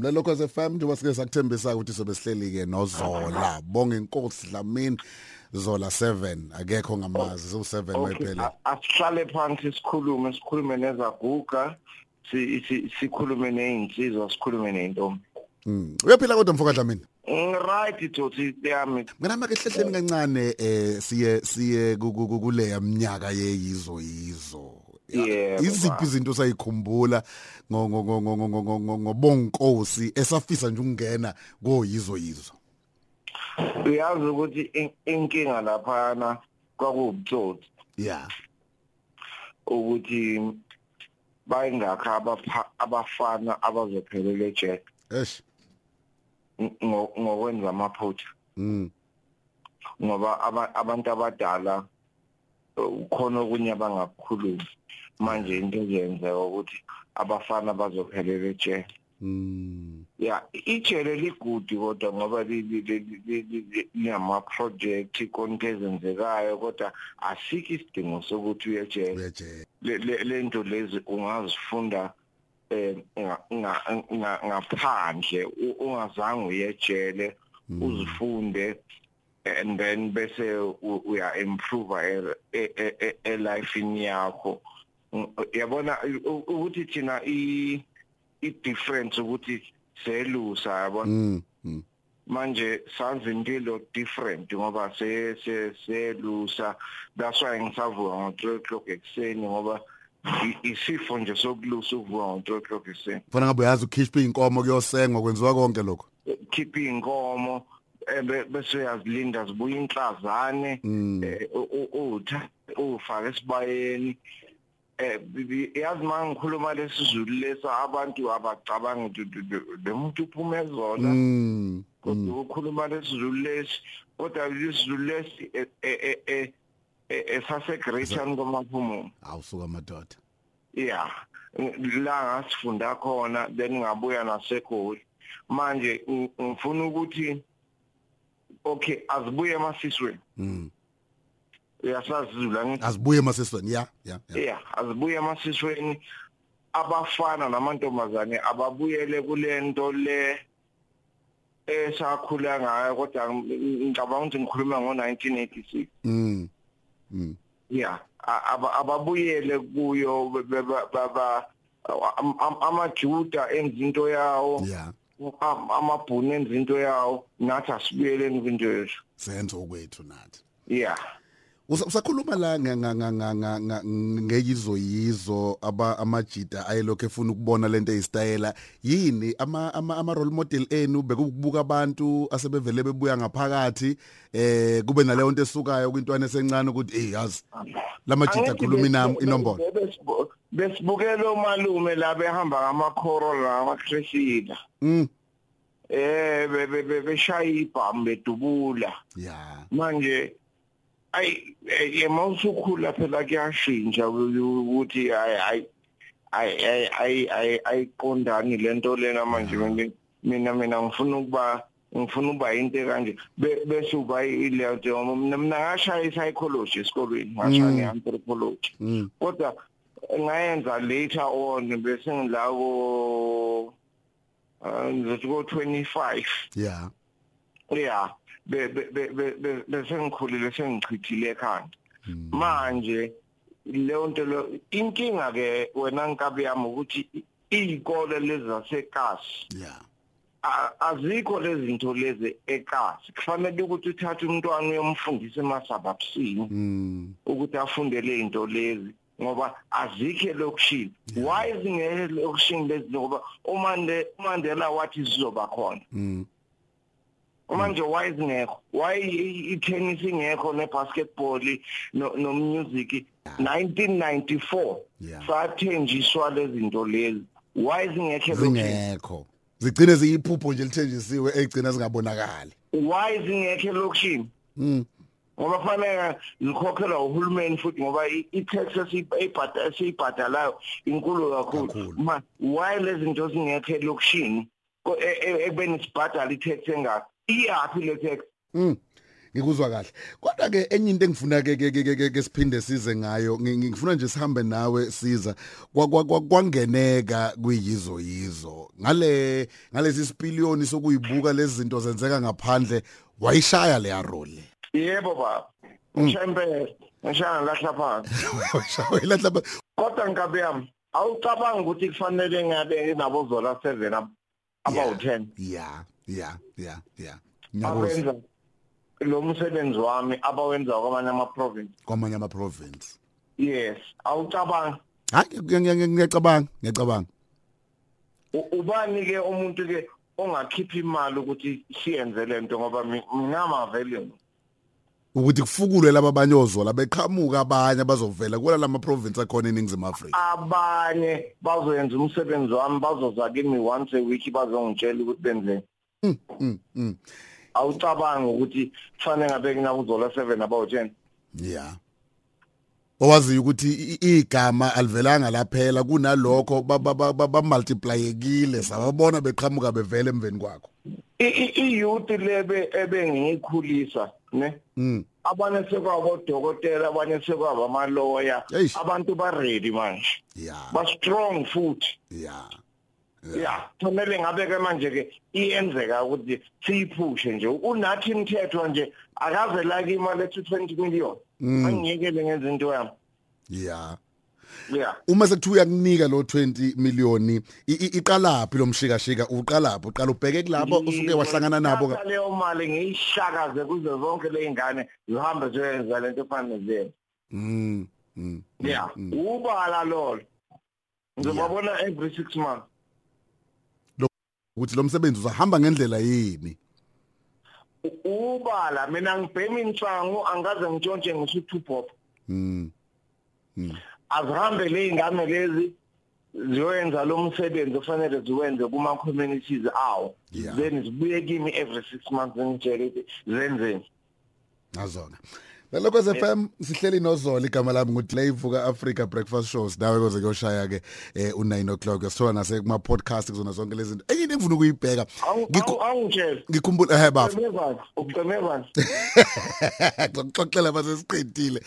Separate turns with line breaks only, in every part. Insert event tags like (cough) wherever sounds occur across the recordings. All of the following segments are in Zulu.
Lelokho FM njengoba sike sakuthembisa ukuthi sobe sihleli ke noZola. Bonge inkosi Dlamini. Zola 7 akekho ngamazi. So 7 mayiphele
asihlale phansi sikhulume sikhulume nezaguga sikhulume nezinsizwa sikhulume nentombi
Mm. Uyaphila kodwa mfoka Dlamini?
Right dothi yami.
Nginama ke hlehleni kancane eh siye siye kule yaminyaka yeyizo yizo. Iziphi izinto sayikhumbula ngobonkosi esafisa nje ukungena koyizo yizo.
Uyazi ukuthi inkinga laphana kwakuwubutsotsi.
Yeah.
Ukuthi bayingakha abafana abazophelela ejele.
Eish.
ngokwenza amaphutha.
Mm.
Ngoba abantu abadala ukhona okunye abangakukhuluma. Manje into ezenzeka ukuthi abafana bazophelela ejele
mm
ya ijele ligudi kodwa ngoba linama project konke ezenzekayo kodwa asikho isidingo sokuthi uyejele
uyejele
lento lezi ungazifunda eh ngaphandle ungazange uyejele
mm.
uzifunde and then bese uya improve e, e, e life yakho yabona ukuthi thina i i difference ukuthi selusa yabona
mm, mm.
manje sanze impilo different ngoba se selusa that's why ngisavuka ngo3 o'clock ekseni ngoba isifo nje sokulusa ukuvuka ngo3 o'clock ekseni
Fana ngabe uyazi ukhishpa inkomo kuyosengwa kwenziwa konke lokho
khipha inkomo bese uyazilinda zibuya inhlazane
mm.
utha ufaka esibayeni eh yazi mangikhuluma lesizulu lesa abantu abacabanga lemuntu uphuma ezona
mm
kodwa ukhuluma lesizulu lesi kodwa lesizulu lesi esase Greatan komaphumo.
Awusuka madoda
yeah la ngasifunda khona then ngabuya naseGoli. Manje ngifuna ukuthi okay azibuye emasisweni. Uyasazizula ngithi
azibuye emasisweni ya ya
yeah azibuye emasisweni. Abafana namantombazane ababuyele kulento le esakhula ngayo kodwa ngicabanga ukuthi ngikhuluma ngo1986
mm mm.
Yeah ababuyele kuyo baba amajuda enza into yawo
yeah
amabhunu enza into yawo nathi asibuyeleni kwinto yethu.
Senzo okwethu nathi.
Yeah
usakhuluma la ngeyizo yizo aba amajida ayelokho efuna ukubona lento eyistayela yini? Ama ama role model enu bekubuka abantu asebevele bebuya ngaphakathi eh kube naleyo nto esukayo kwintwana esencane ukuthi hey yazi lamajida khuluma inami inombolo.
besibukela umalume la behamba ngamakhoro la ngamakreshila
mm.
Eh beshaya ibhamu bedubula.
Yeah
manje ayi yema usukhula phela kuyashintsha ukuthi ayi ayi ayi ayi ayiqondani lento lena manje. Mina mina ngifuna ukuba ngifuna ukuba into kanje bese uba ile nto mina mina ngashaya psychology esikolweni ngashaya neanthropology. Kodwa ngayenza later on bese ngilako ngizothi ko 25
yeah.
Yeah. Bese ngikhulile sengichithile ekhanda. Manje leyo nto lo inkinga ke wena nkabi yami ukuthi izikole lezi zasekasi
yeah
azikho lezi zinto lezi ekasi. Kufanele ukuthi uthathe umntwana uyomfundisa emasababusini ukuthi afundele izinto lezi ngoba azikho lokushini why zingeke lokushini lezi? Ngoba umande umandela wathi sizoba khona. Manje why izingekho why i-tennis ingekho ne-basketball no-music 1994 sathenjiswa lezi zinto lezi. Why zingekho
zingekho. Zigcine ziyiphupho nje lithenjisiwe egcina zingabonakali.
Why zingekho lokushini
mm
ngoba fanele likhokhelwa uhulumeni futhi ngoba i-tax esiyibhadalayo inkulu kakhulu. Ma why lezi zinto zingekho elokushini ekubeni sibhadala i-tax engakho iyaphi le tax?
Mm. Ngikuzwa kahle. Kodwa ke enye into engifuna ke ke ke siphinde size ngayo ngifuna nje sihambe nawe siza. Kwangeneka kuyizo yizo. Ngale ngalesi sipiliyoni sokuyibuka lezi zinto zenzeka ngaphandle wayishaya leya role.
Yebo baba. Ngishempele ngishaya lahla phansi. (laughs)
Wayishaya lahla phansi.
Kodwa nkabe yami awucabanga ukuthi kufanele ngabe nabo zola 7 about 10
yeah. Yeah yeah yeah.
Abenza lo msebenzi wami abawenza kwamanye ama province
kwamanye ama province
yes awucabanga.
Hayi ngiyacabanga ngiyacabanga.
Ubani ke umuntu ke ongakhipha imali ukuthi siyenze lento ngoba ngingama value
ukuthi kufukulwe laba abanyozola beqhamuka abanye bazovela kula lama province akhona eningizimu Afrika.
Abanye bazoyenza umsebenzi wami bazoza kimi once a week bazongitshela ukuthi benzeni
mm, mm, mm.
awucabanga ukuthi kufanele ngabe kunakuzola 7 about 10
yeah owaziyo ukuthi igama alivelanga laphela kunalokho bamultiplyekile sababona beqhamuka bevele emveni kwakho.
I-youth lebe ebengiyikhulisa ne?
Mm.
Abanye sekwabo dokotela abanye sekwabo amaloya abantu ba ready manje.
Yeah
ba strong futhi.
Yeah
yeah. Kumele ngabe ke manje ke iyenzeka ukuthi siyiphushe nje. Unathi imithetho nje akaze la imali ethi 20 million. Angiyekele ngenza into yami.
Yeah.
Yeah.
Uma sekuthiwa uyakunika lo 20 million iqalaphi lo mshika shika uqalaphi? Uqala ubheke kulabo usuke wahlangana nabo
leyo mali ngiyishakaze kuze zonke le ingane zihambe ziyenza lento efana nezenzo
mm mm
yeah. ubala lolo. Ngizobabona every 6 months.
Ukuthi lo msebenzi uzahamba ngendlela yini?
Ubala mina ngibhemi insangu angaze ngitshontshe ngisu pop
mm
azihambe le ingane lezi ziyoyenza lo msebenzi ofanele ziwenze kuma communities awo then zibuye kimi every 6 months ngitshela ukuthi zenzeni
azona. Lelokho FM sihleli noZola igama lami nguthi Live Africa Breakfast Shows. Nawe koze kuyoshaya ke u9 o'clock. Yasithola nase kuma podcast kuzona zonke lezi zinto. Enye into engifuna ukuyibheka
awungitshela
ngikhumbula eh bafo
uceme bani (laughs)
xoxela basesiqedile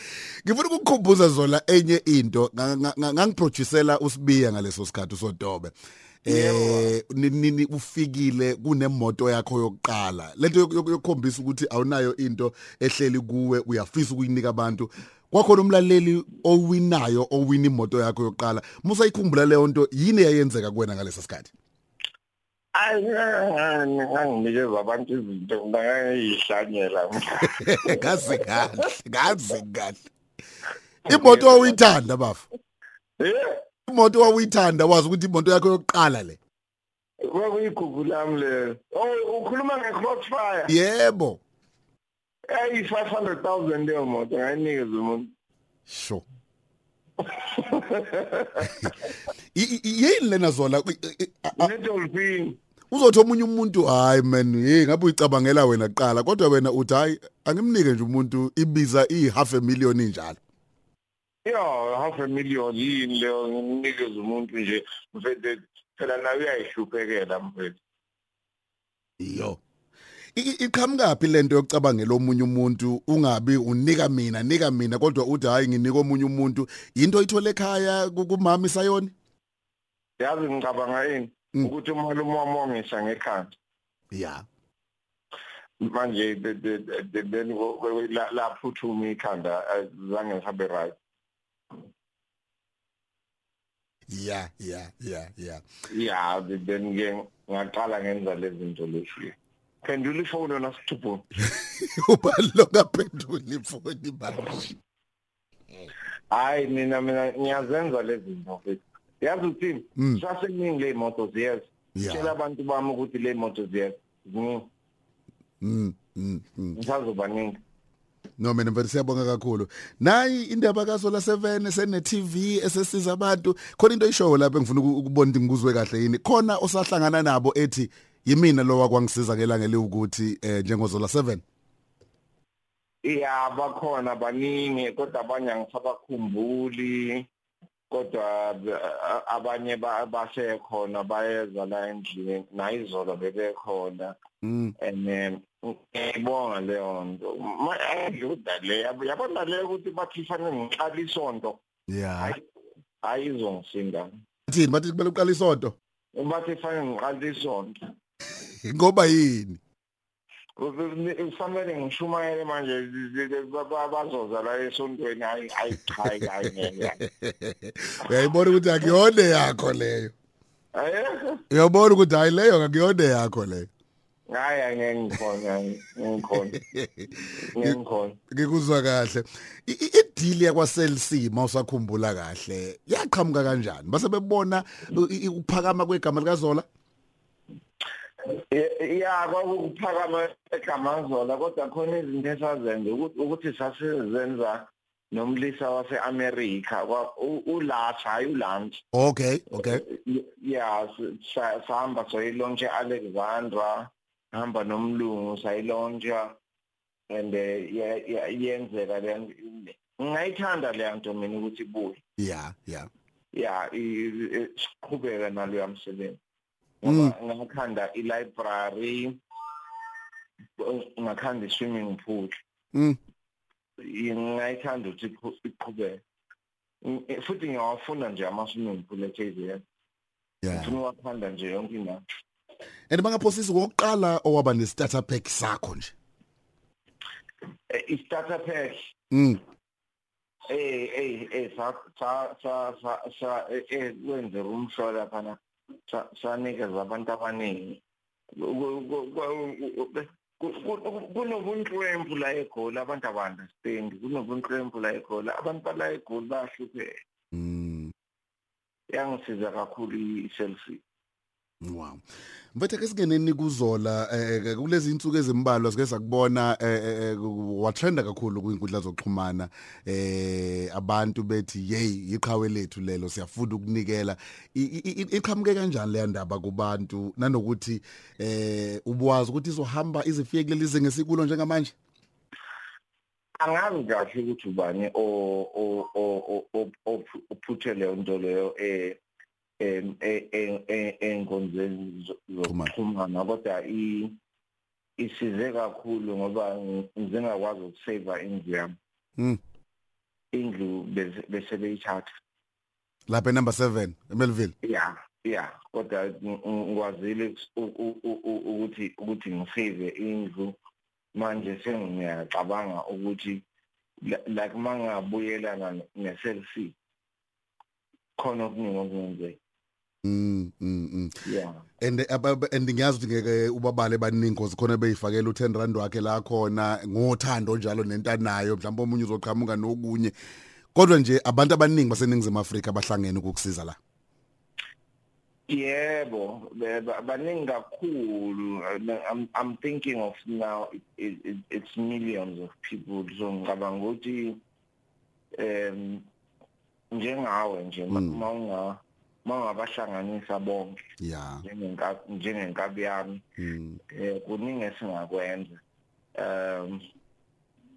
ngifuna ukukukhumbuza Zola enye into. Ngangiproducela usibiya ngaleso sikhathi usodobe eh nini ufikile kunemoto yakho yokuqala. Lento yokukhombisa ukuthi awunayo into ehleli kuwe uyafisa ukuyinika abantu. Kwakhona umlaleli owinayo owina imoto yakho yokuqala. Musa ikhumbula leyo nto yini eyayenzeka kuwena ngalesa sikhathi?
Anginikeza abantu izinto bangayihlanyela
ngazi (laughs) kahle ngazi kahle. Imoto owuyithanda bafu?
Eh
imoto wawuyithanda wazi ukuthi imoto yakho yokuqala le.
Kwakuyigugu lami le. Oh ukhuluma nge-crossfire?
Yebo.
Ayi 500000 leyo moto ngayinikeza umuntu.
Sure (laughs) yini lena zola
nedolphin.
Uzothi omunye umuntu hayi man hey ngabe uyicabangela wena kuqala. Kodwa wena uthi hayi angimnike nje umuntu ibiza i half a million injalo
Yeah, half a million yini leyo nginikeza umuntu nje mfethu phela nawe uyayihluphekela mfethu.
Yo. Iqhamukapi lento yokucabangela omunye umuntu ungabi unika mina nika mina kodwa uthi hayi nginika omunye umuntu into oyithola ekhaya kumama sayoni?
Yazi ngicabanga yini ukuthi umalume wami wangisa ngekhanda.
Yeah.
manje then laphuthuma ikhanda zange ngihambe right
yeah yeah yeah yeah.
Yeah then ke ngaqala ngenza lezi zinto lesi phendula ifoni yona sithupho. (laughs)
Ubalo ngaphendula ifoni manje.
Hayi mina mina ngiyazenza lezi zinto mfethu yazi uthini sasekuningi le moto ziyeza. Tshela abantu bami ukuthi le moto ziyeza. Ziningi
mm mm
ngisazobaningi
No mina mfethu siyabonga kakhulu. Nayi indaba kaZola 7 sene TV esesiza abantu. Khona into ishow lapha engifuna ukubona ukuthi ngikuzwe kahle yini. Khona osahlangana nabo ethi yimina lo wakwangisiza ngelanga lewukuthi eh njengoZola 7.
Yeah bakhona baningi kodwa abanye angisabakhumbuli. kodwa eh, abanye ba- basekhona bayeza la endlini nayizolo bebekhona
Mm.
and ngiyibonga leyo nto ayidluda le yabona le ukuthi bathi fanele ngiqala isonto
Yeah.
hayi hayi izongisinda
Thini bathi kumele uqala isonto?
bathi fanele ngiqala isonto (laughs)
Ngoba yini?
kufanele ngishumayele manje ba- ba- bazoza la esontweni hayi hayi cha hayi ngeke (laughs)
Uyayibona ukuthi akuyona yakho leyo. Uyabona ukuthi hayi leyo akuyona yakho leyo.
Angeke ngikhona ngikhona ngikhona
Ngikuzwa kahle. Ideal yakwaSell C mawusakhumbula kahle. Yaqhamuka kanjani? Base bebona ukuphakama kwegama likaZola?
ya kwakuphakama egamazola kodwa khona izinto esazenza ukuthi sasizenza nomlisa waseAmerica ulatha hayi ulunch
Okay, okay.
sa- sahamba soyilontshe Alexandra hamba nomlungu sayilontsha and eh, ya- ya- yenzeka le ngayithanda le nto mina ukuthi ibuye.
Yeah, yeah.
ya i- i- siqhubeke naloya msebenzi. Ngoba ngakhanda i-library ngakhanda i-swimming pool.
Mm.
ngayithanda ukuthi iqhu- iqhubeke. Mm, eh, futhi ngiyawafunda nje ama-swimming pool e-KZN
Yeah.
ngifuna uwakhanda nje yonke indawo
And bangaphosisi kokuqala owaba ne starter pack sakho nje.
Eh, i-starter pack.
Mm.
eh eh eh sa sa sa sa eh, eh wenze umhlola phana sa- sanikeza abantu abaningi. Ku- ku- ku- ku- ku- kunobunhlwempu la eGoli abantu abanderstand kunobunhlwempu la eGoli. Abantu bala eGoli bahlupheka
Mm.
yangisiza kakhulu i-selfie
Wow. Mfethu ke singeneni kuzola eh kulezi insuku ezimbalwa sike sakubona eh watrenda kakhulu kwinkundla zokuxhumana eh abantu bethi hey iqhawe lethu lelo siyafunda ukunikela I- i- i- iqhamuke kanjani le ndaba kubantu nanokuthi eh ubwazi ukuthi izohamba izifike kulelize ngesikulo njengamanje
angazi kahle ukuthi ubani o o o o- o uphuthe leyo nto leyo eh em enkonzeni
Xhumana.
zokuxhumana. kodwa i isize kakhulu ngoba ngizengakwazi ukusave indlu yami.
Mm.
indlu bese- beyithatha.
Lapha number 7 eMelville?
Ya ya. Kodwa ng- ng- ngikwazile ukuthi ukuthi ngisave indlu. Manje sengiyacabanga ukuthi like mangabuyelana ne-selfie khona okuningi okungenzeka
mm mm mm.
yeah.
And aba- and ngiyazi ukuthi ngeke ubabale baningi because khona beyifakela u10 rand wakhe la khona ngothando njalo nentanayo mhlawumbe omunye uzoqhamuka nokunye. Kodwa nje abantu abaningi baseningizimu Afrika bahlangene ukukusiza la.
Yebo be- ba- baningi kakhulu. I'm, i'm thinking of now it, it, it, it's millions of people. So ngicabanga ukuthi um njengawe nje ma-
Mm.
mawunga mawungabahlanganisa bonke.
Yeah
njengenkabi njengenkabi yami.
Mm.
eh kuningi esingakwenza. Um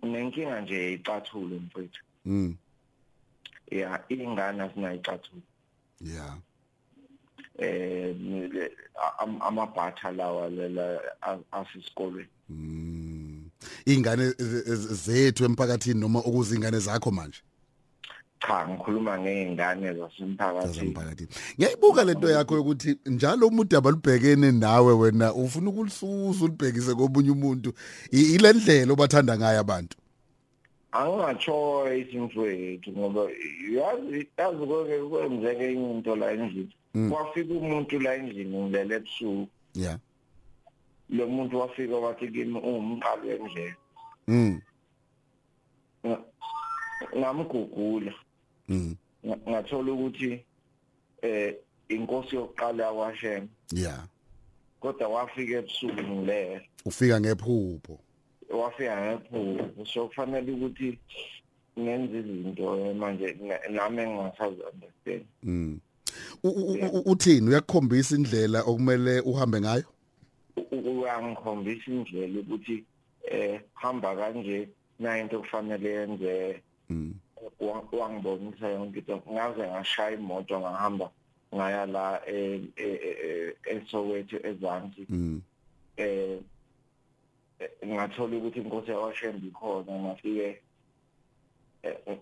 nenkinga nje icathulo mfethu.
Mm.
ya ingane sinayicathula
yeah
eh amabhatha lawa lela a- asesikolweni.
Mm. ingane zethu emphakathini noma okuzingane zakho manje?
Cha ngikhuluma ngey'ngane zasemphakathini.
Ngiyayibuka lento yakho yokuthi njalo umuntu abalubhekene nawe wena ufuna ukulisusa ulibhekise komunye umuntu. I- ile ndlela obathanda ngayo abantu?
Angingatshoyo mfowethu ngoba yazi yazi konke kwenzeke into la endlini.
Mm.
kwafika umuntu la endlini ngilele ebusuku.
Yeah
lo muntu wafika wathi kimi uwumqali wendlela.
Mm.
Nga- ngamgugula. Nga- ngathola ukuthi eh inkosi yokuqala yakwashem
yeah
kodwa wafika ebusuku ngilele
ufika ngephupho.
Wafika ngephupho. So kufanele ukuthi ngenze izinto manje na- nami engingasazi understand
mm. Uthini? Uyakukhombisa indlela okumele uhambe ngayo?
Uyangikhombisa indlela ukuthi eh hamba kanje nayo into kufanele yenze
mm.
wa- wangibonisa yonke into ngaze ngashaya imoto ngahamba ngaya la e- e- e- eSoweto ezansi
mm.
Eh ngathola ukuthi inkosi yakwashembe ikhona ngafike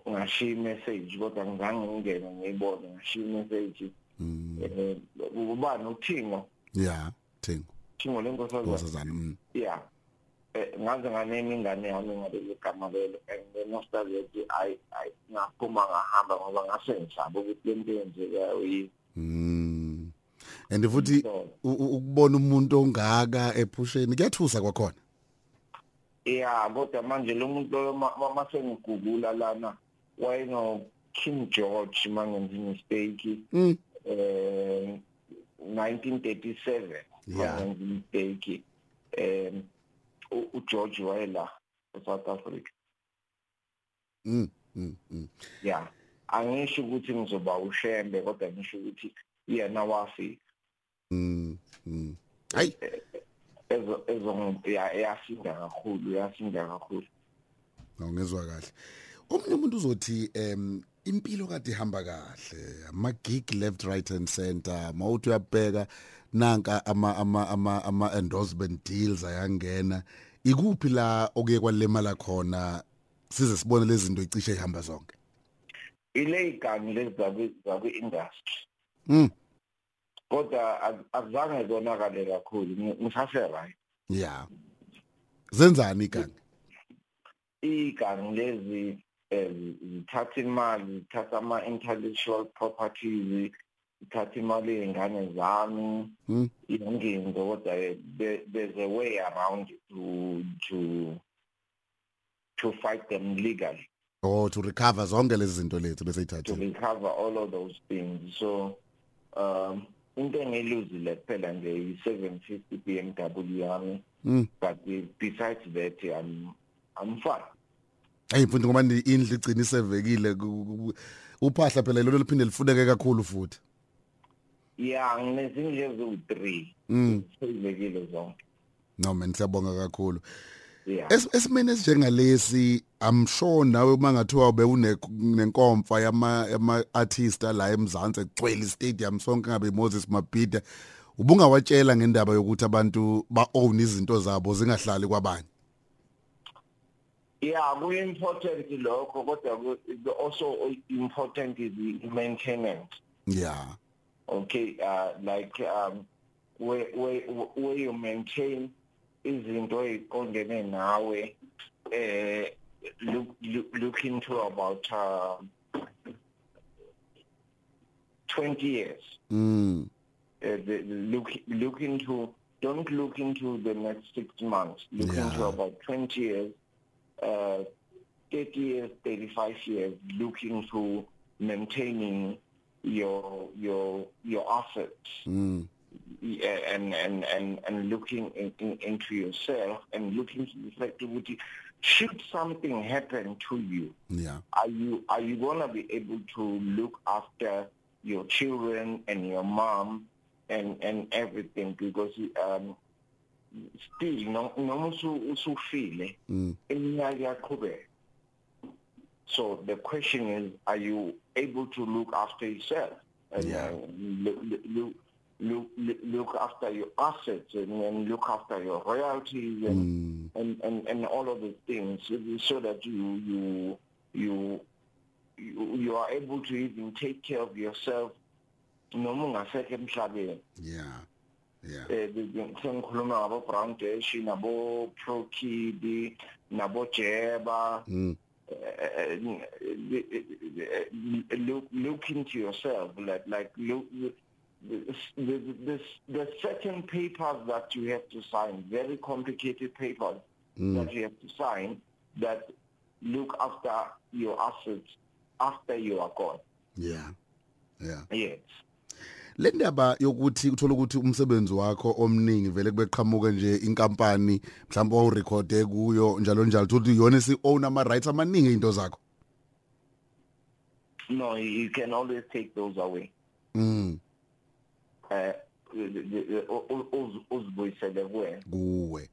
ngashiya imessage kodwa ngizange ngingene ngiyibone ngashiya imessage.
Mm.
Eh ubani uthingo
yeah thingo
thingo lenkosazana
mm.
Eh ngaze nganene ingane yami ngaleli gama lelo and then after that i i ngaphuma ngahamba ngoba ngase ngisaba ukuthi lento yenzekayo yini
mm and futhi
So,
u- u- ukubona umuntu ongaka ephusheni kuyathusa kwakhona?
Yeah kodwa manje lo muntu lo ma- ma- mase ngigugula lana wayeno King George mangenza mistake
mm
eh 1937
Yeah.
mangenza mistake um u- uGeorge wayela eSouth Africa.
Mm mm mm.
Yeah angisho ukuthi ngizoba ushembe kodwa ngisho ukuthi yena wafika
mm mm. Hayi.
Ezo ezo ya- yasinda kakhulu yasinda kakhulu.
Awungezwa kahle. Omunye umuntu uzothi em impilo kade ihamba kahle. Ama gig left right and center mawuthi uyabheka nanka ama ama ama ama endorsement deals ayangena. Ikuphi la okuye kwalemala khona? Size sibone lezi zinto icishe ihamba zonke.
Ile igangi lezi zabe industry.
Mm
kodwa az- azange zonakale kakhulu Ngi- ngisase right.
Yeah zenzani igangi
igangi lezi eh, zithatha imali zithatha ama intellectual properties zithatha imali yengane zami
Mm.
yonke into kodwa there- there's a way around to to to fight them legally.
Or to recover zonke lezi zinto lethu bese
to
ithathe
recover all of those things. So um into engiluzile kuphela nje i750 BMW yami.
Mm
but besides that i'm i'm fine.
Hey mfundi ngoba indlu igcina isevekile uphahla phela lelo liphinde lifuneke kakhulu futhi.
Yeah nginezinje eziwu-3
mm.
Seyivekile zonke.
No man siyabonga kakhulu. Esimene esinjengalesi i'm sure nawe mangathiwa ube unenkomfa yama yama artist la eMzansi egcwele stadium sonke ngabe Moses Mabhida ubungawatshela ngendaba yokuthi abantu ba own izinto zabo zingahlali kwabanye.
Yeah ku-important lokho kodwa also important is the maintenance
yeah.
Okay uh like um where where where you maintain izinto eziqondene nawe eh look look, look into about uh, 20 years.
Mm.
Uh, the, look look into don't look into the next 6 months. Look
Yeah.
into about 20 years. Uh 30 years 35 years look into maintaining your your your assets.
Mm
and and and and looking in, in, into yourself and looking to that should something happen to you
yeah.
are you are you going to be able to look after your children and your mom and and everything? Because um still no noma usu- usufile
mm.
iminyaka iyaqhubeka so the question is are you able to look after yourself? And
Yeah.
uh, look, look, look, after your assets and, and look after your royalties and
mm.
and, and, and all of the things so that you you you you, you are able to even take care of yourself noma ungasekho emhlabeni.
Yeah.
Eh sengikhuluma ngabo Brown Dash nabo Pro Kid nabo Jeba.
Mm.
Eh, look look into yourself like like look the, the, the, the certain papers that you have to sign very complicated papers
mm.
that you have to sign that look after your assets after you are gone.
Yeah. Yeah.
Yes.
Le ndaba yokuthi uthola ukuthi umsebenzi wakho omningi vele kubeqhamuke nje inkampani mhlawumbe owurecorde kuyo njalo njalo. Ukuthi yona isi own ama rights amaningi into zakho.
No you can always take those away.
Mm.
Eh uzibuyisele kuwena
kuwe.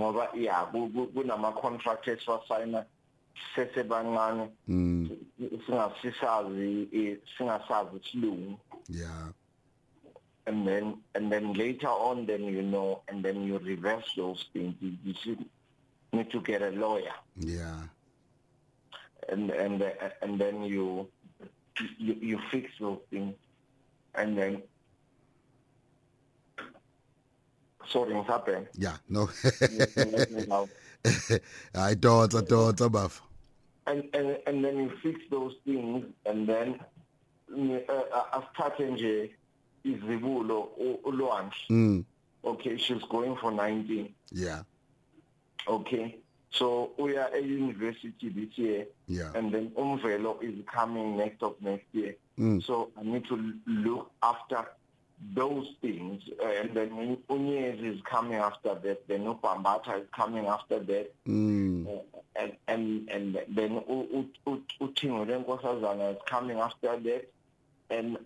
Ngoba yeah kunama contracts esiwasayina sesebancane.
Mm.
Singasisazi singasazi isilungu
yeah.
And then and then later on then you know and then you reverse those things. You, you should need to get a lawyer.
Yeah.
And and and then you you, you fix those things. And then sorry ngisabheka
yeah no. (laughs) (laughs)
And
hayi dotsa dotsa bafa
and and then you fix those things and then asithathe nje izibulo ulwandle.
Mm.
Okay she's going for 19
yeah.
Okay so we are at university this year
yeah.
and then umvelo is coming next of next year.
Mm.
so i need to look after those things uh, and then unyezi is coming after that then ubambata is coming after that.
Mm.
Uh, and and and then uthingo lenkosazana is coming after that. And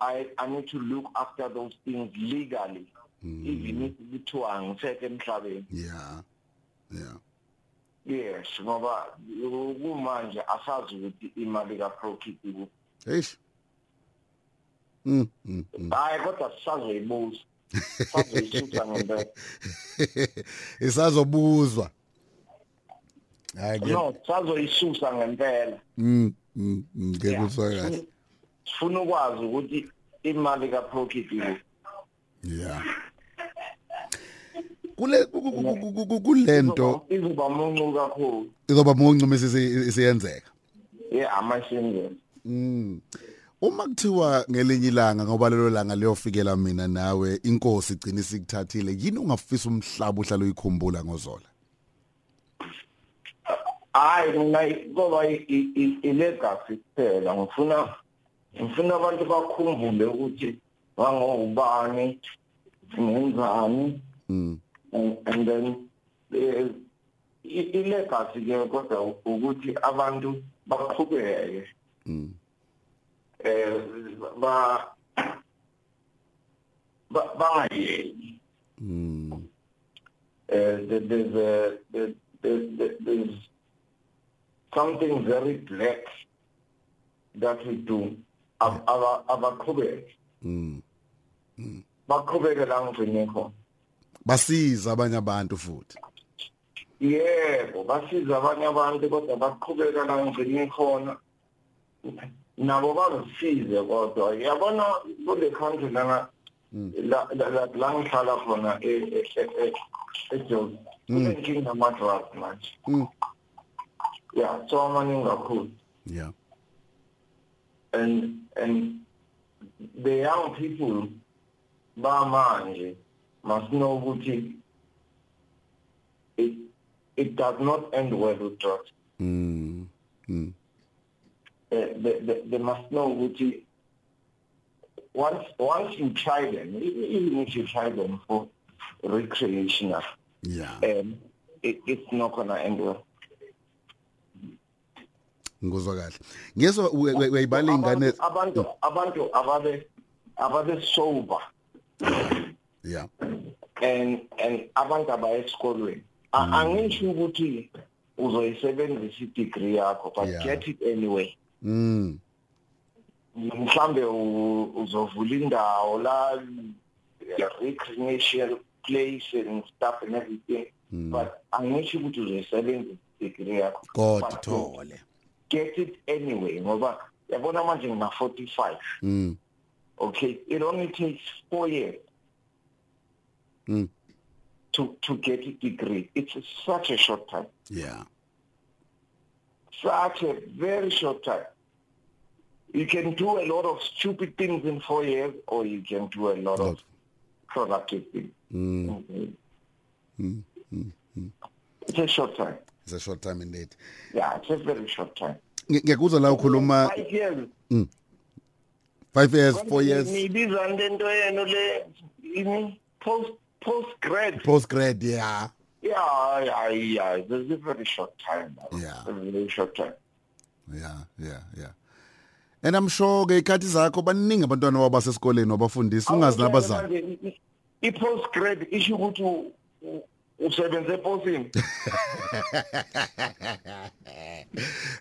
i i need to look after those things legally. Even if kuthiwa ngisekho emhlabeni
yeah. Yeah.
Yes ngoba kumanje asazi ukuthi imali kaprofit ku
eish. Mm mm mm.
hayi kodwa sisazoyibuza. Sazoyisusa ngempela. (laughs)
Isazobuzwa. Hayi
no sazoyisusa ngempela.
Mm mm mm, kuzwa kahle.
Sifuna ukwazi ukuthi imali kaprofit ku
yeah kule ku- ku- ku- ku- ku- kulento
izoba muncu kakhulu
izoba muncumisa isiyenzeka
yeah amasingeni
Mm. Uma kuthiwa ngelinye ilanga ngoba lelo langa liyofikela mina nawe inkosi igcina isikuthathile yini ungafisa umhlaba uhlala uyikhumbula ngozola
hayi mina ngoba ilegacy kuphela ngifuna ngifuna abantu bakhumbule ukuthi wangobani ngenzani
Mm.
and then eh, ilegacy ke kodwa ukuthi abantu baqhubeke.
Mm.
Eh ba ba- bangayeki.
Mm.
There- there's a there, there, there- there's something very black that we do. Abaqhubeke.
Mm.
Baqhubeke la ngigcine khona.
Basiza abanye abantu futhi.
Yebo basiza abanye abantu kodwa baqhubeka la ngigcine khona. Nabo bazisize kodwa. Yabona kule country lana la la- la la ngihlala khona e- e- e- e- eJozi kunenkinga ama-drugs manje.
Mm.
Yeah so amaningi kakhulu
yeah
and and the young people bamanje must know ukuthi it it does not end well with drugs.
Mm mm.
They, they, they must know ukuthi once once you try them even if you try them for recreational
yeah.
um it, it's not gonna end well.
Ngizwa kahle. We- uyayibala ingane
abantu abantu ababe ababe sober.
Yeah.
And and abantu abaya esikolweni. A- angisho ukuthi uzoyisebenzisa i-degree yakho but get it anyway.
Mm.
Mhlambe uzovula indawo la recreational place and stuff and everything but angisho ukuthi uzoyisebenzisa i-degree yakho.
Kodwa thole
get it anyway ngoba yabona manje ngina 45
mm
okay it only takes 4 years
mm
to to get a degree it's such a short time
yeah
such a very short time. You can do a lot of stupid things in four years, or you can do a lot of
Lot.
productive things.
mm
Mhm. It's a short time.
It's a short time indeed
Yeah, it's a very short time.
Ngi- ngiyakuzwa la ukhuluma
Five years.
5 years 4 years
Nibiza lento yenu le ini post post grad.
post grad yeah
Yeah, yeah, yeah. It's a very short time.
Yeah.
It's a very short time.
yeah yeah yeah and i'm sure ke ikhathi zakho baningi abantwana wabasesikoleni wabafundisi ungazi nabazali
I post grad isho ukuthi u- u- usebenze eposini.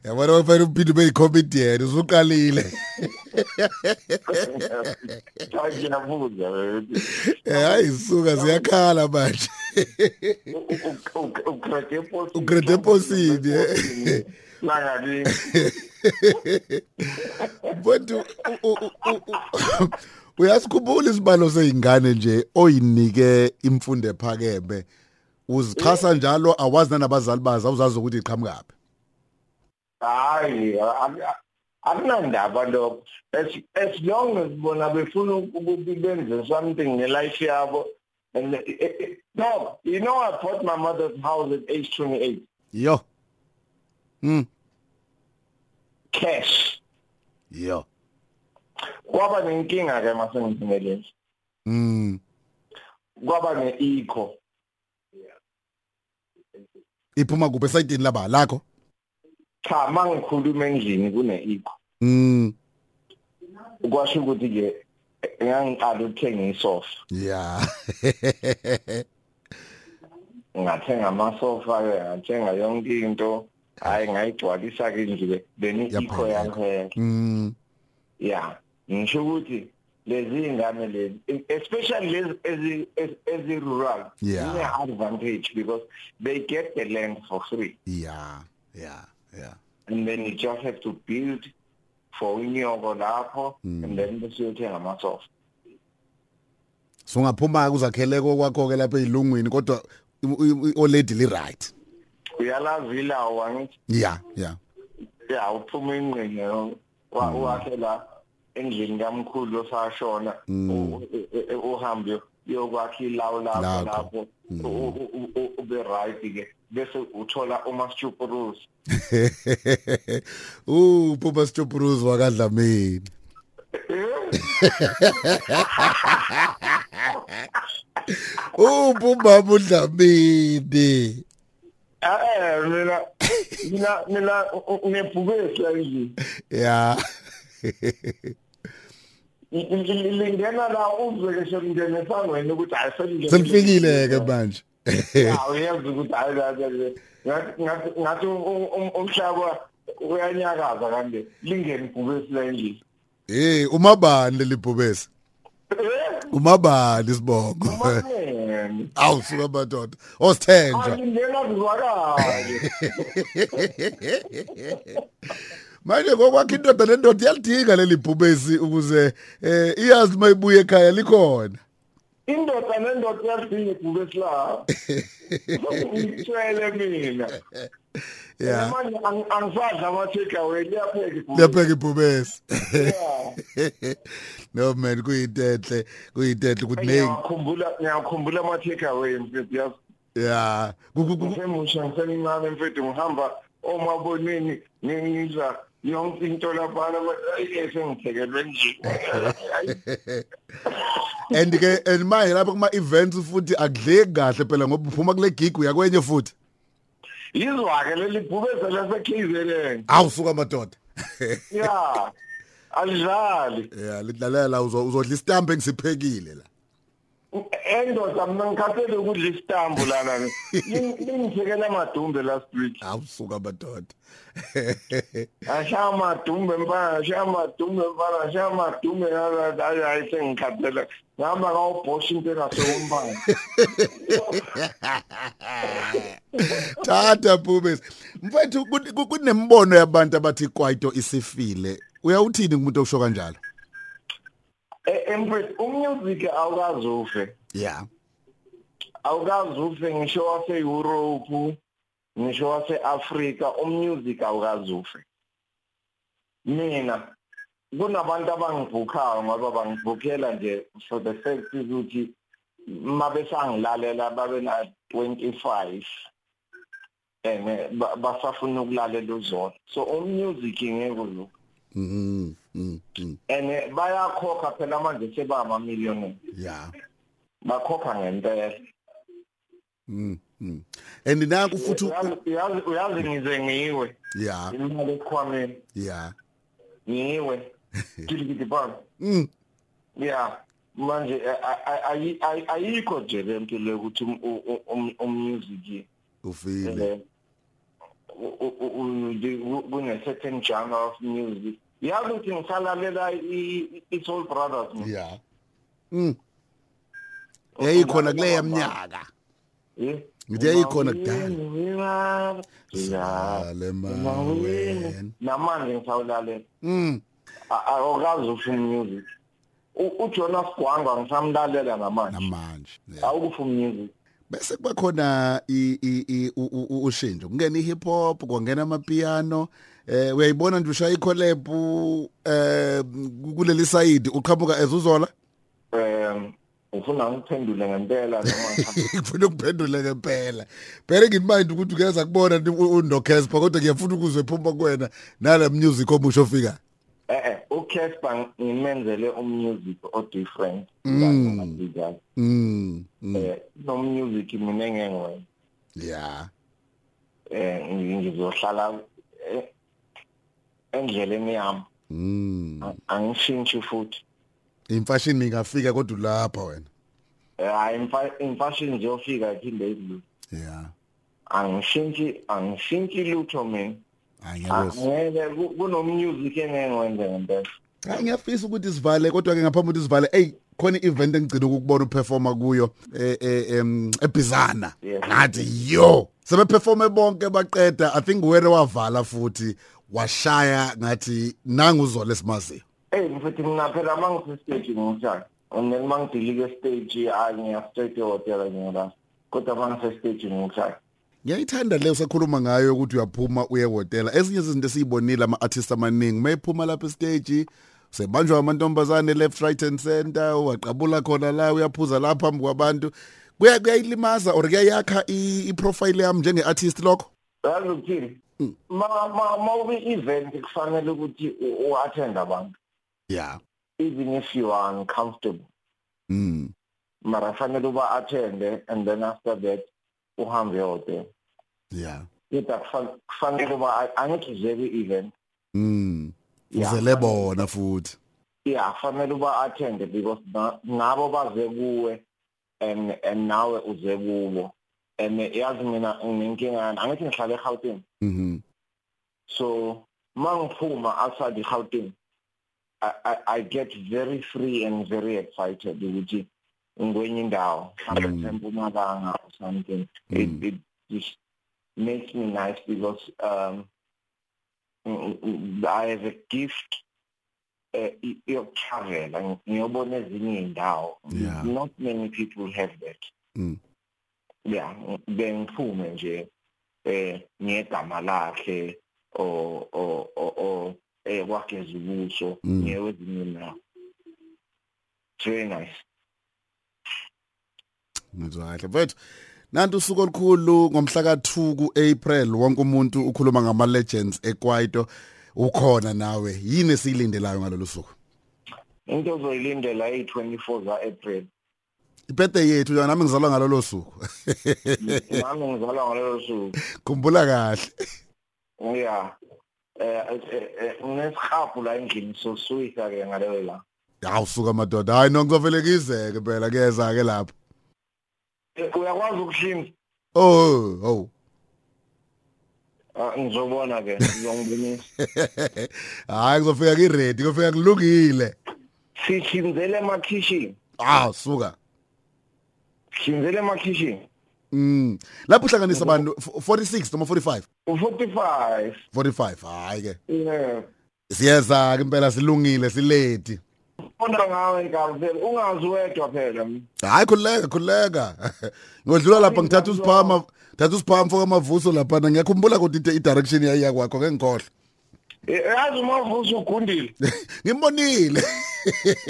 yabona wafana uphinde ube yi-comedian usuqalile
ngiyabuza
Eh, hayi suka ziyakhala manje
ugrade posini
Ugrade posini, eh.
langakini
but uyasikhumbula isibalo seyingane nje oyinike imfundo ephakeme uzixhasa njalo awazi nanabazali bazo awuzazi ukuthi iqhamukaphi
hayi akunandaba lokho. As as long as bona befuna ukuthi benze something ngelife yabo and eh, eh, no you know i bought my mother's house at age 28
yo. Mm
cash.
Yo.
Kwaba nenkinga ke masengithumelele
mm
kwaba ne-eco.
Iphuma kuphi esayidini laba lakho?
Cha mangikhuluma endlini kune-eco
mm
kwasho ukuthi-ke ngangiqala ukuthenga isofa.
Yeah
ngathenga amasofa-ke ngathenga yonke into. Hhayi ngayigcwalisa-ke indlu-ke beni-eco
Yapheleka.
yangihenga
mm
ya ngisho ukuthi lezi ingane lezi especially lezi ezi- ezi- ezi-rural
Yeah.
zine-advantage because they get the land for free.
Yeah yeah yeah.
And then you just have to build for unyoko lapho and then bese uyothenga amasofa
sungaphuma kuzakhele kwakho ke lapha ezilungwini kodwa olady li right
uyalazi ilawo angithi
yeah yeah.
Ya uphuma ingqinge wa- wakhe la. Endlini kamkhulu osashona u- u- u- uhambe yokwakha ilawo lapho.
Lakho.
lapho u- u- u- u- ube right ke bese uthola umasitupurus (laughs)
uh Papa Stopuruz wakadlamini (laughs) uh Papa udlamini
eh mina mina mina ngibhubesi la endlini.
Yeah (laughs)
lingena la uzweke selingene esangweni ukuthi hayi selingene
selifikile ke manje.
Ya uyazi ukuthi hayi la ngathi ngathi um- um- umhlaba uyanyakaza kanti lingene ibhubesi la endlini
eh? Umabani lelibhubesi umabani sibongo
Umanene.
awusuka madoda. Osithenjwa.
Alingena kuzwakale. (laughs)
manje ngokwakho indoda nendoda iyalidinga leli bhubesi ukuze eh iyazi mayibuye ekhaya likhona
Indoda nendoda yadinga ibhubesi la. Ngitshele mina.
yeah
Manje ang- angisadla ama take away liyapheka ibhubesi.
liyapheka ibhubesi
Yeah.
no man kuyintenhle kuyintenhle ukuthi nengi
Ngiyakhumbula ngiyakhumbula ama take away mfethu yazi.
yeah Ku- ku- ku-
Ngisemusha ngisemncane mfethu ngihamba omabonini ngizwa yonke into lapha esengiphekelwe nje.
and ke and manje lapha kuma events futhi akudleki kahle phela ngoba uphuma kule gig uyakwenye futhi
Yizwa ke leli bhubesi lase KZN.
awusuka madoda
Yeah. (laughs) Alidlali.
yeah lidlalela uzo uzodla istamp engisiphekile la
Endoda mina ngikhathele ukudla isitambu lana. (laughs) Lingiphekela amadumbe last week.
awusuka madoda (laughs)
Ashaya amadumbe mfana, ashaya amadumbe mfana, ashaya amadumbe yala hayi hayi sengikhathele. Ngihamba ngawubhosha impela sokumbani. (laughs)
Tata bhubesi. Mfethu kun- kun- kunembono yabantu abathi kwaito isifile. Uyawuthini kumuntu okusho kanjalo?
Emfethu umusic awukazi ufe.
Yeah.
Awukazi ufe ngisho wase Europe, ngisho wase Africa, umusic awukazi ufe. Mina kunabantu abangibhukhayo ngoba bangibhukhela nje for the fact ukuthi mabesangilalela babe na 25 ene ba- basafuna ukulalela uzona so umusic ngeke lo
Mhm. Mhm. mhm.
ene bayakhokha phela manje sebama million
Yeah.
bakhokha ngempela
Mhm. mhm. And naku futhi
Uyazi- uyazi uyazi ngize ngiwe
yeah,
imali ekhwameni
yeah.
ngiwe gidigidi bani
Mm.
yeah manje a- a- ayi- ayi- ayikho nje lento le ukuthi um- u- u- um- umusic
Ufile.
eh, kune certain genre of music yazi ukuthi ngisalalela i-soul brothers
yeah. Mm yayikhona kuleya minyaka ngithi yayikhona kudala
Sale maweni. Namanje ngisawulalela
mm.
Awukazi ufuna music. uJonas Gwangwa ngisamlalela namanje.
Namanje
awukufa music.
Bese kuba khona i ushintsho kungena ihip hop kwangena amapiano. Eh uyayibona nje ushaya icollab eh kuleli side uqhamuka ezuzola
um ufuna ngiphendule ngempela noma (laughs)
ngifuna ukuphendula ngempela. Phela ngimind ukuthi ngeza kubona uNdokespa kodwa ngiyafuna ukuzwe phuma kuwena nala music omusho ofika.
Eh eh uCasper ngimenzele umusic o different
mm.
Eh no music mina engengwe.
Yeah
eh ngizohlala endleleni yami
mm
angishintshi futhi.
Imfashion ingafika kodwa lapha wena?
Hayi imfashion nje ofika iphinde idlule
yeah
angishintshi angishintshi lutho mina.
Angeke
kuno music engengwenze ngempela
ngiyafisa ukuthi sivale kodwa ke ngaphambi ukuthi sivale hey khona i-event engigcina ukubona uperforma kuyo em ebizana. Ngathi yo! Sebeperforme bonke baqeda. I think wena wavala futhi. Washaya ngathi nanguzole simaziyo
hey mfethu mina phela mangise stage ngishaya and then mangidilike stage anya straight hotel ngiyala kodwa mangise stage ngishaya
ngiyayithanda leyo sekhuluma ngayo ukuthi uyaphuma uye hotela ezinye izinto esiyibonile ama artists amaningi mayephuma lapha stage sebanjwa amantombazane left right and center waqabula khona la uyaphuza lapha phambi kwabantu. Kuya kuyayilimaza or kuyayakha i-profile yami njenge artist lokho?
Yazi ukuthini? Ma ma ube event kufanele ukuthi u-attend abantu.
Yeah
even if you are uncomfortable.
Mm
mara fanele uba attend and then after that uhambe hotel
yeah
yeta kufanele uba angikuzeke event
mm uzele bona futhi.
Yeah fanele uba attend because nabo baze kuwe and and nawe uze kubo and yazi mina nginenkinga angithi ngihlala eGauteng.
Mhm.
So mangiphuma outside eGauteng I, I I get very free and very excited ukuthi ngikwenye indawo. Mhlawumbe eMpumalanga or something. It, it just makes me nice because um I have a gift uh, yokutravel. Ngiyobona ezinye indawo not many people have that.
Mm.
Yeah bengiphume nje eh ngegama lakhe o o o eh kwageza ubuso
Mm.
ngewezinye indawo very nice.
Ngizwa kahle. Mfethu nanti usuku olukhulu ngomhla ka2 kuApril wonke umuntu ukhuluma ngama legends eKwaito ukhona nawe. Yini esiyilindelayo ngalolu suku?
Into ozoyilindela yi24 za April
ibirthday yethu nami ngizalwa ngalolu suku. (laughs)
Nami ngizalwa ngalelo suku.
Khumbula kahle.
Yeah eh ngineshafu la endlini so suika ke ngaleyo la.
Awusuka madoda. Hayi no ngizovele ngizeke phela keza ke lapho
uyakwazi ukuhlinza
oh oh
Ah, ngizobona ke ngizongibonisa (laughs)
hayi ngizofika ngiready ngofika kulungile.
Sihlinzele emakhishini.
Ah suka.
Hlinzele emakhishini
mm. Lapho uhlanganisa abantu 46 noma 45
u45
45 hayi ke.
Yeah.
Siyeza ke impela silungile siledi
Funda ngawe Nkabi phela ungazi wedwa phela.
Hayi khuleka khuleka (laughs) ngodlula lapha ngithatha usiphama thatha usiphama mfoka amavuso lapha ngiyakhumbula ukuthi i direction yayiya kwakho ke ngikhohle
yazi umavuso ugundile. (laughs)
Ngimbonile.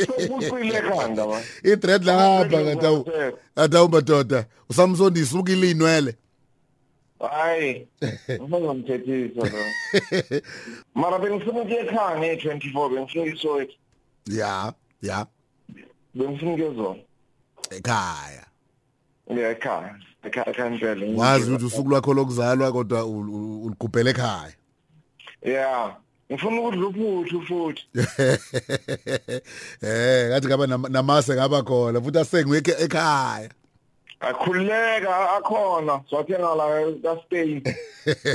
Sokuqile ekhanda ba
i thread lapha ngatawu atawu madoda usamsondisa ukilinwele
hayi ngizomthethisa lo. (laughs) Mara bengifuna ukuya ekhaya nge24 bengifuna isoweto
ya ya.
Bengifuna ukuyozona
ekhaya.
Ya ekhaya. Ekhaya ekhaya
wazi ukuthi usuku lwakho lokuzalwa kodwa uligubhele ekhaya.
Yeah ngifuna ukudla uphuthu futhi. (laughs)
Eh ngathi ngaba namase ngaba khona futhi asengweke ekhaya.
Akhuleka akhona swathenga la ka Spain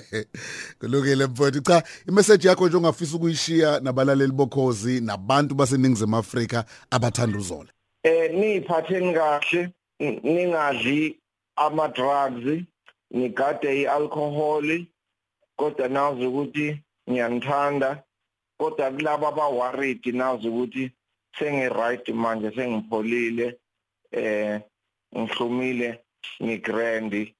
(laughs)
kulungile mfowethu. Cha imessage yakho nje ongafisa ukuyishiya nabalaleli bokhozi nabantu baseningizimu Afrika abathanda uzola
eh niphatheni kahle ningadli ama drugs nigade ialcohol kodwa nazi ukuthi ngiyanithanda kodwa kulabo abaworried nazi ukuthi sengi right manje sengipholile eh ngihlumile ngigrandi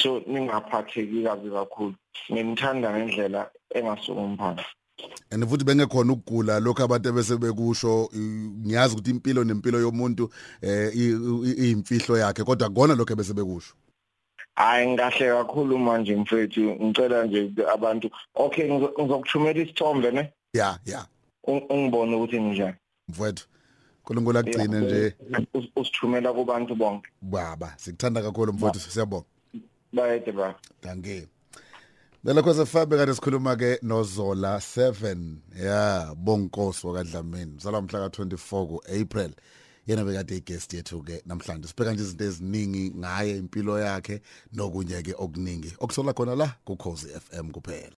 so ningaphatheki kabi kakhulu. Nginithanda ngendlela engasukumphana
and futhi bengekhona ukugula lokho abantu bese bekusho ngiyazi ukuthi impilo nempilo yomuntu eh iyimfihlo yakhe kodwa kona lokho bese bekusho.
Hayi ngahle kakhulu manje mfethu. Ngicela nje abantu okay ngizokuthumela isithombe ne?
Ya ya.
Ungibone ukuthi njani
mfethu uNkulunkulu agcine nje.
Usithumela kubantu bonke.
Baba sikuthanda kakhulu mfowethu siyabonga.
Bayede ba.
Danke. Bela khoze fabe kade sikhuluma ke noZola 7 ya bonkosi wakadlamini zalwa mhla ka 24 ku April yena bekade guest yethu ke namhlanje. Sibheka nje izinto eziningi ngaye impilo yakhe nokunye ke okuningi. Okusola khona la ku Khosi FM kuphela.